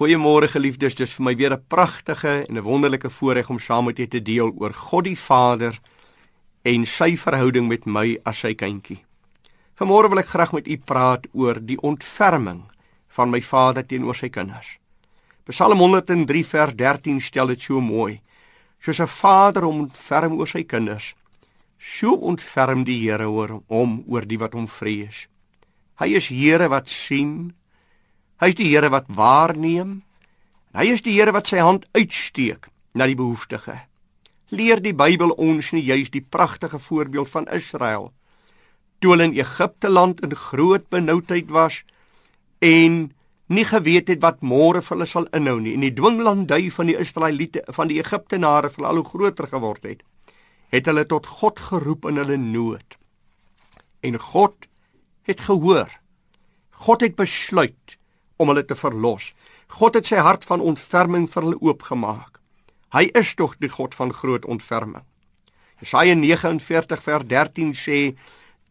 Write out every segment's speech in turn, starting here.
Goeiemôre geliefdes, dis vir my weer 'n pragtige en 'n wonderlike voorreg om saam met julle te deel oor God die Vader en sy verhouding met my as sy kindjie. Vanmôre wil ek graag met u praat oor die ontferming van my Vader teenoor sy kinders. Psalm 103 vers 13 stel dit so mooi: Soos 'n vader ontferm oor sy kinders, so ontferm die Here oor hom oor die wat hom vrees. Hy is Here wat sien, Hy is die Here wat waarneem. Hy is die Here wat sy hand uitsteek na die behoeftige. Leer die Bybel ons nie juist die pragtige voorbeeld van Israel toe hulle in Egipte land in groot benoudheid was en nie geweet het wat môre vir hulle sal inhou nie en die dwinglandy van die Israeliete van die Egiptenare vir al hoe groter geword het het hulle tot God geroep in hulle nood en God het gehoor God het besluit om hulle te verlos. God het sy hart van ontferming vir hulle oopgemaak. Hy is tog die God van groot ontferming. Jesaja 49 vers 13 sê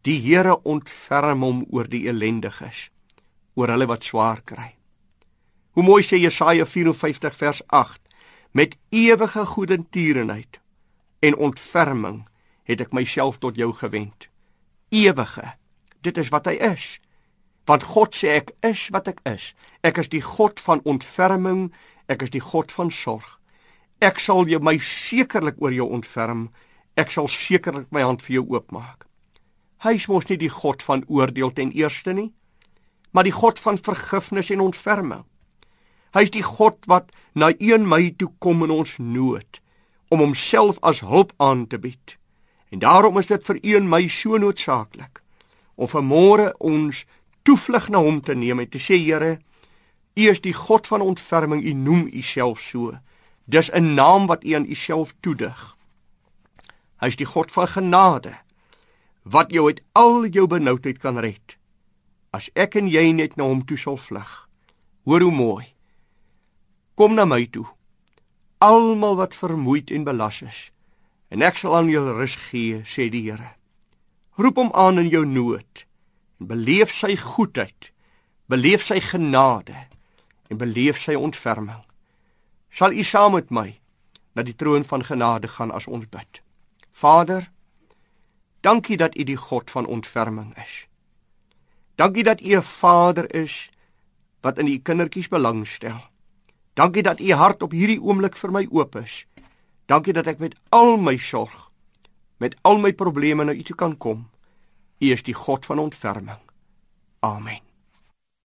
die Here ontferm hom oor die elendiges, oor hulle wat swaar kry. Hoe mooi sê Jesaja 54 vers 8 met ewige goedertierenheid en ontferming het ek myself tot jou gewend. Ewige. Dit is wat hy is. Want God sê ek is wat ek is. Ek is die God van ontferming, ek is die God van sorg. Ek sal jou my sekerlik oor jou ontferm. Ek sal sekerlik my hand vir jou oopmaak. Hy is mos nie die God van oordeel ten eerste nie, maar die God van vergifnis en ontferming. Hy is die God wat na een my toe kom in ons nood om homself as hulp aan te bied. En daarom is dit vir een my so noodsaaklik om vanmôre ons toevlug na hom te neem en te sê Here, U is die God van ontferming, U noem U self so. Dis 'n naam wat U aan U self toedig. Hy is die God van genade wat jou uit al jou benoudheid kan red. As ek en jy net na hom toe sal vlug. Hoor hoe mooi. Kom na my toe. Almal wat vermoeid en belas is, en ek sal aan julle rus gee, sê die Here. Roep hom aan in jou nood beleef sy goedheid, beleef sy genade en beleef sy ontferming. Sal u saam met my na die troon van genade gaan as ons bid. Vader, dankie dat u die God van ontferming is. Dankie dat u 'n Vader is wat in u kindertjies belangstel. Dankie dat u hart op hierdie oomblik vir my oop is. Dankie dat ek met al my sorg, met al my probleme na u toe kan kom. U is die God van ontferming. Amen.